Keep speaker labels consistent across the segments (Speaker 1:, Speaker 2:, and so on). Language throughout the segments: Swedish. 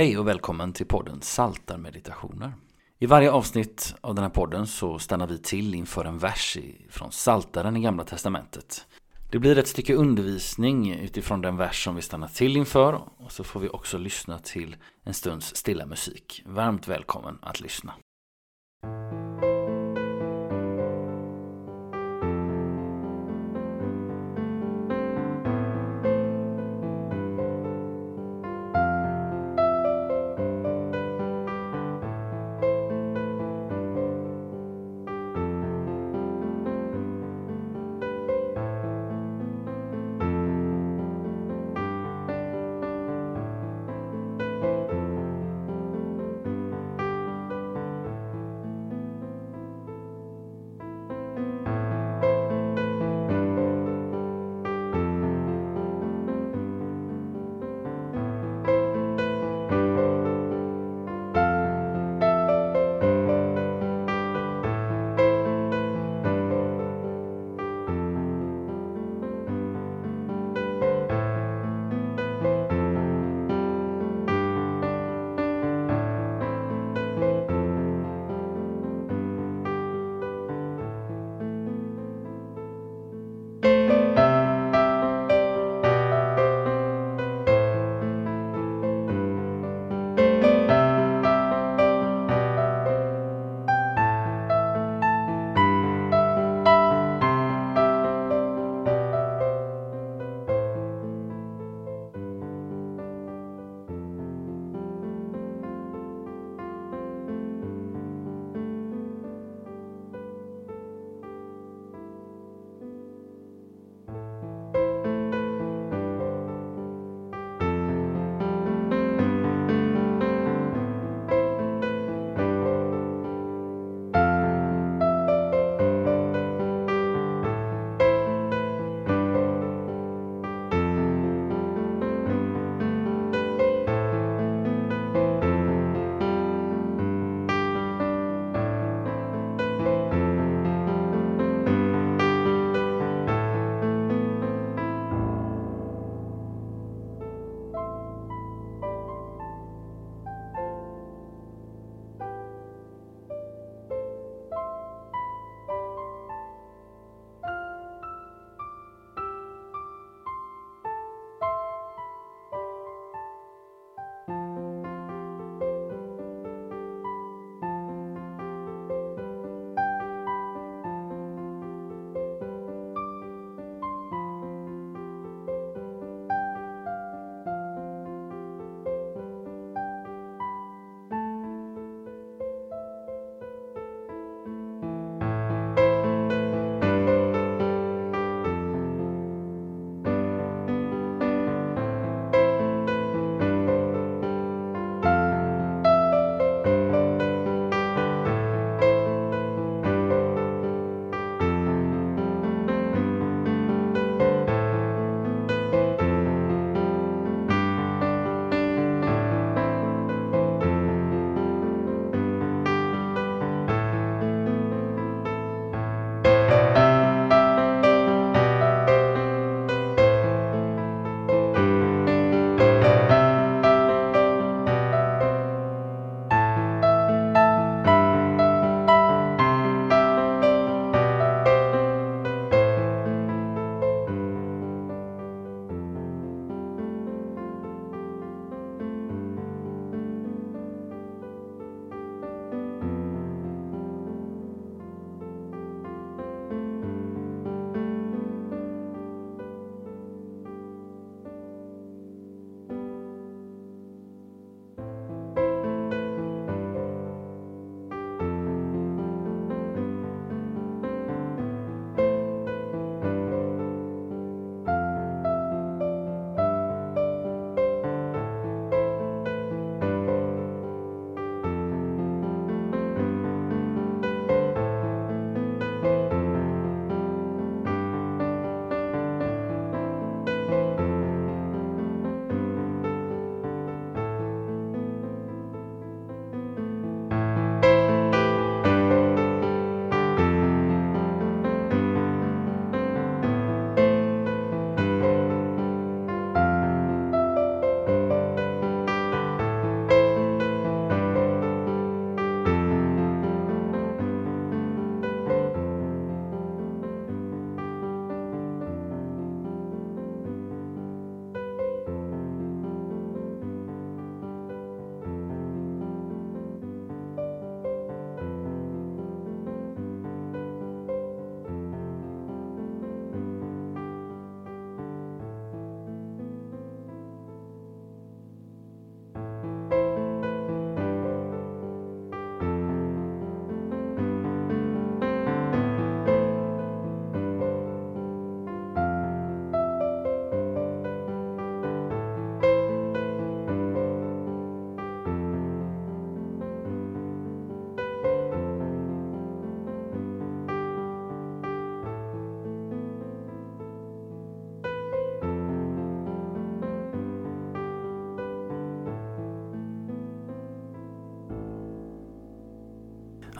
Speaker 1: Hej och välkommen till podden Saltarmeditationer. I varje avsnitt av den här podden så stannar vi till inför en vers från Saltaren i Gamla Testamentet. Det blir ett stycke undervisning utifrån den vers som vi stannar till inför och så får vi också lyssna till en stunds stilla musik. Varmt välkommen att lyssna.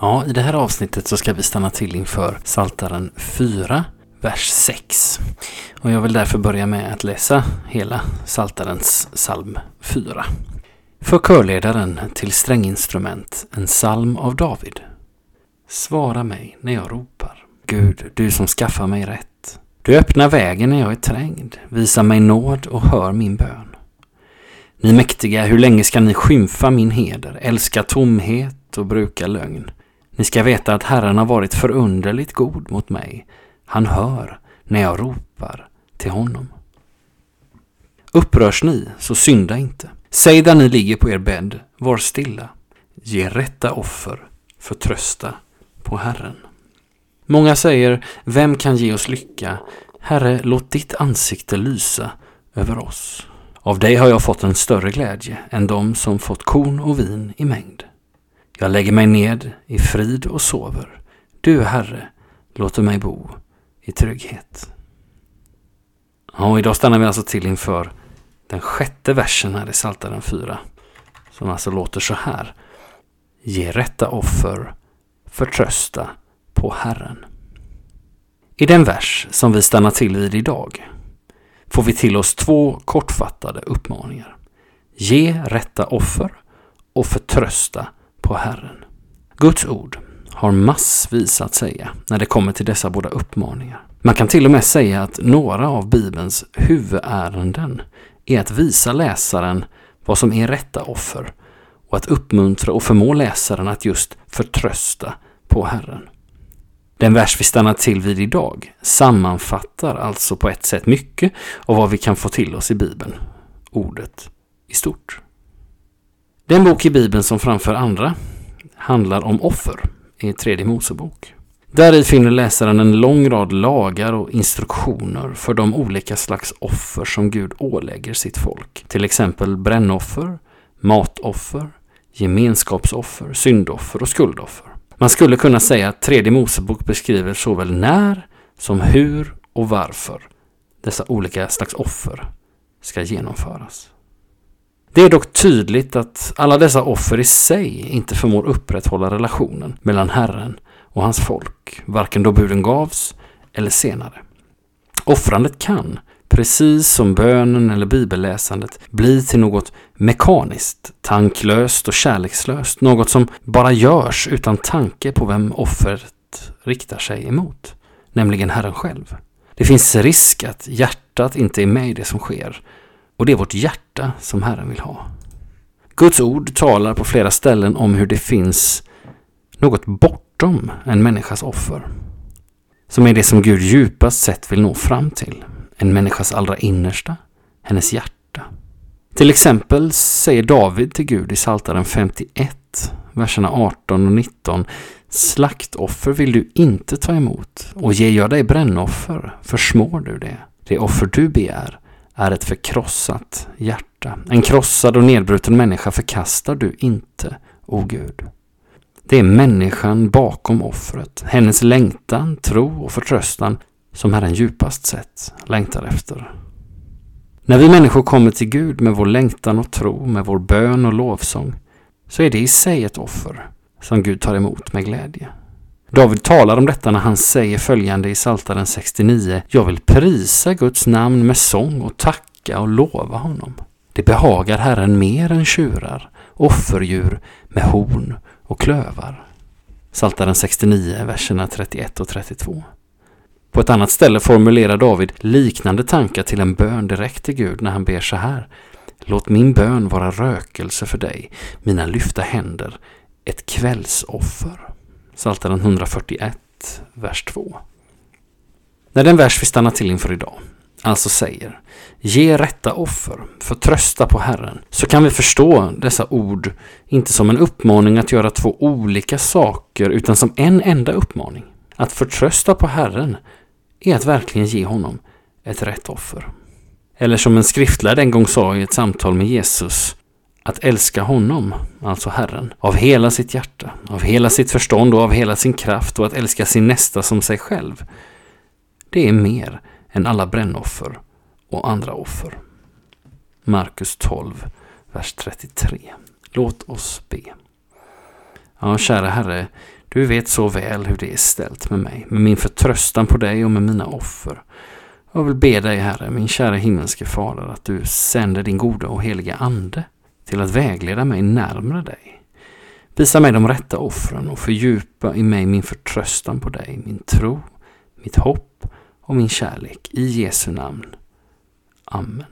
Speaker 1: Ja, i det här avsnittet så ska vi stanna till inför Saltaren 4, vers 6. Och jag vill därför börja med att läsa hela Saltarens psalm 4. För körledaren till stränginstrument, en psalm av David. Svara mig när jag ropar. Gud, du som skaffar mig rätt. Du öppnar vägen när jag är trängd, Visa mig nåd och hör min bön. Ni mäktiga, hur länge ska ni skymfa min heder, älska tomhet och bruka lögn? Ni ska veta att Herren har varit förunderligt god mot mig. Han hör när jag ropar till honom. Upprörs ni, så synda inte. Säg där ni ligger på er bädd, var stilla. Ge rätta offer, förtrösta på Herren. Många säger, vem kan ge oss lycka? Herre, låt ditt ansikte lysa över oss. Av dig har jag fått en större glädje än de som fått korn och vin i mängd. Jag lägger mig ned i frid och sover. Du, Herre, låter mig bo i trygghet. Och idag stannar vi alltså till inför den sjätte versen här i Psaltaren 4. Som alltså låter så här. Ge rätta offer, förtrösta på Herren. I den vers som vi stannar till vid idag får vi till oss två kortfattade uppmaningar. Ge rätta offer och förtrösta på Herren. Guds ord har massvis att säga när det kommer till dessa båda uppmaningar. Man kan till och med säga att några av Bibelns huvudärenden är att visa läsaren vad som är rätta offer och att uppmuntra och förmå läsaren att just förtrösta på Herren. Den vers vi stannar till vid idag sammanfattar alltså på ett sätt mycket av vad vi kan få till oss i Bibeln, ordet i stort. Den bok i Bibeln som framför andra handlar om offer i tredje Mosebok. Där finner läsaren en lång rad lagar och instruktioner för de olika slags offer som Gud ålägger sitt folk. Till exempel brännoffer, matoffer, gemenskapsoffer, syndoffer och skuldoffer. Man skulle kunna säga att tredje Mosebok beskriver såväl när som hur och varför dessa olika slags offer ska genomföras. Det är dock tydligt att alla dessa offer i sig inte förmår upprätthålla relationen mellan Herren och hans folk, varken då buden gavs eller senare. Offrandet kan, precis som bönen eller bibelläsandet, bli till något mekaniskt, tanklöst och kärlekslöst, något som bara görs utan tanke på vem offret riktar sig emot, nämligen Herren själv. Det finns risk att hjärtat inte är med i det som sker och det är vårt hjärta som Herren vill ha. Guds ord talar på flera ställen om hur det finns något bortom en människas offer. Som är det som Gud djupast sett vill nå fram till. En människas allra innersta, hennes hjärta. Till exempel säger David till Gud i Psaltaren 51, verserna 18 och 19 Slaktoffer vill du inte ta emot och ger jag dig brännoffer försmår du det. Det offer du begär är ett förkrossat hjärta. En krossad och nedbruten människa förkastar du inte, o Gud. Det är människan bakom offret, hennes längtan, tro och förtröstan som Herren djupast sett längtar efter. När vi människor kommer till Gud med vår längtan och tro, med vår bön och lovsång, så är det i sig ett offer som Gud tar emot med glädje. David talar om detta när han säger följande i Psaltaren 69. Jag vill prisa Guds namn med sång och tacka och lova honom. Det behagar Herren mer än tjurar, offerdjur med horn och klövar. Psaltaren 69, verserna 31 och 32. På ett annat ställe formulerar David liknande tankar till en bön direkt till Gud när han ber så här. Låt min bön vara rökelse för dig, mina lyfta händer, ett kvällsoffer. Psaltaren 141, vers 2. När den vers vi stannar till inför idag alltså säger Ge rätta offer, förtrösta på Herren, så kan vi förstå dessa ord inte som en uppmaning att göra två olika saker utan som en enda uppmaning. Att förtrösta på Herren är att verkligen ge honom ett rätt offer. Eller som en skriftlärd en gång sa i ett samtal med Jesus att älska honom, alltså Herren, av hela sitt hjärta, av hela sitt förstånd och av hela sin kraft och att älska sin nästa som sig själv. Det är mer än alla brännoffer och andra offer. Markus 12, vers 33. Låt oss be.
Speaker 2: Ja, kära Herre, du vet så väl hur det är ställt med mig, med min förtröstan på dig och med mina offer. Jag vill be dig, Herre, min kära himmelske Fader, att du sänder din goda och heliga Ande till att vägleda mig närmare dig. Visa mig de rätta offren och fördjupa i mig min förtröstan på dig, min tro, mitt hopp och min kärlek. I Jesu namn. Amen.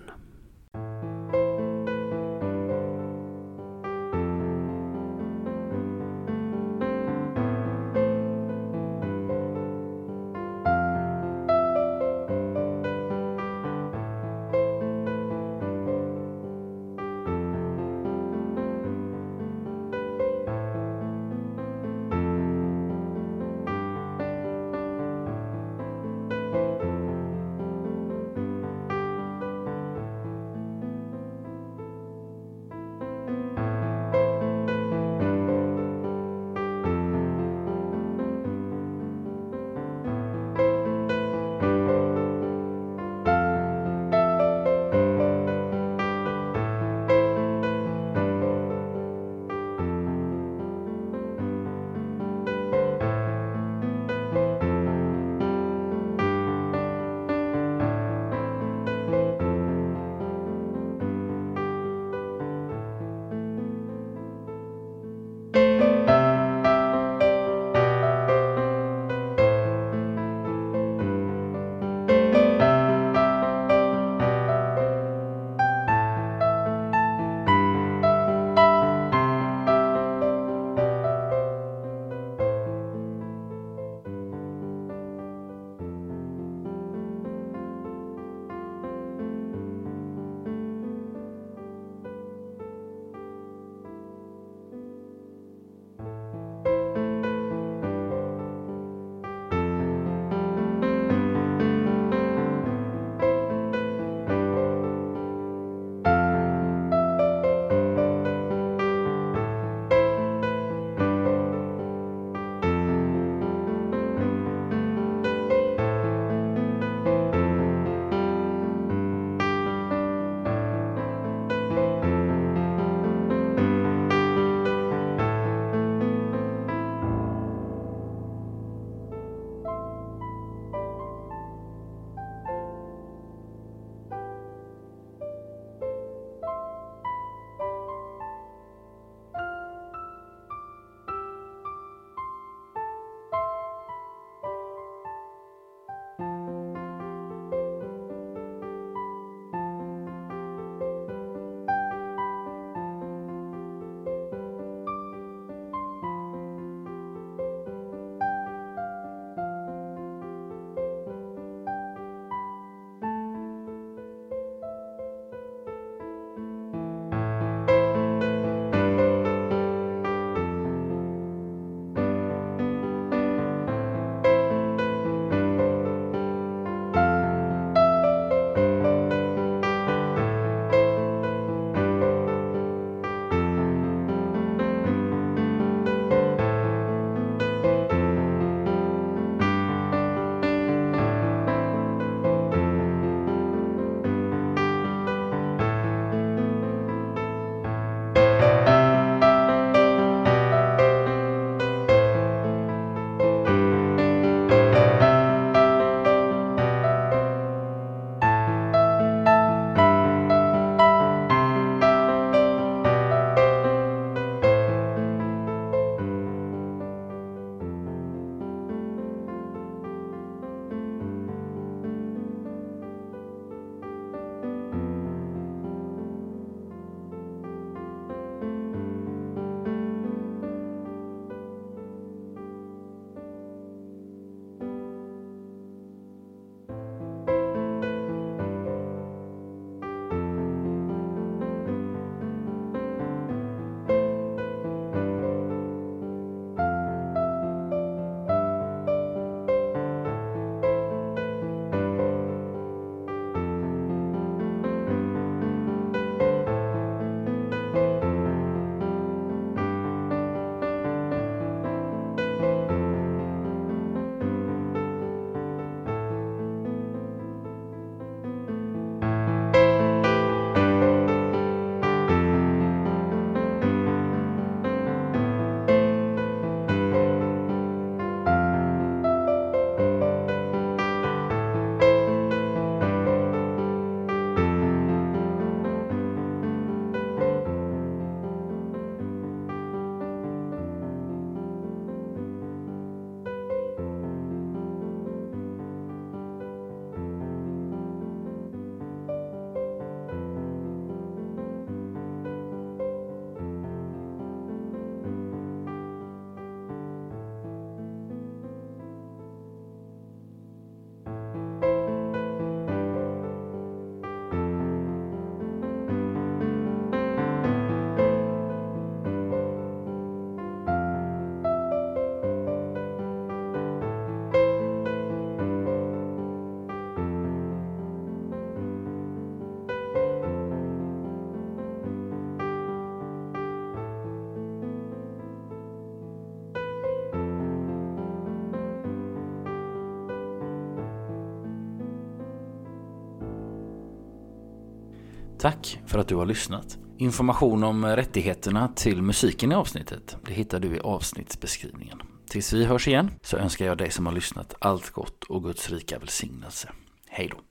Speaker 1: Tack för att du har lyssnat. Information om rättigheterna till musiken i avsnittet det hittar du i avsnittsbeskrivningen. Tills vi hörs igen så önskar jag dig som har lyssnat allt gott och Guds rika välsignelse. Hej då!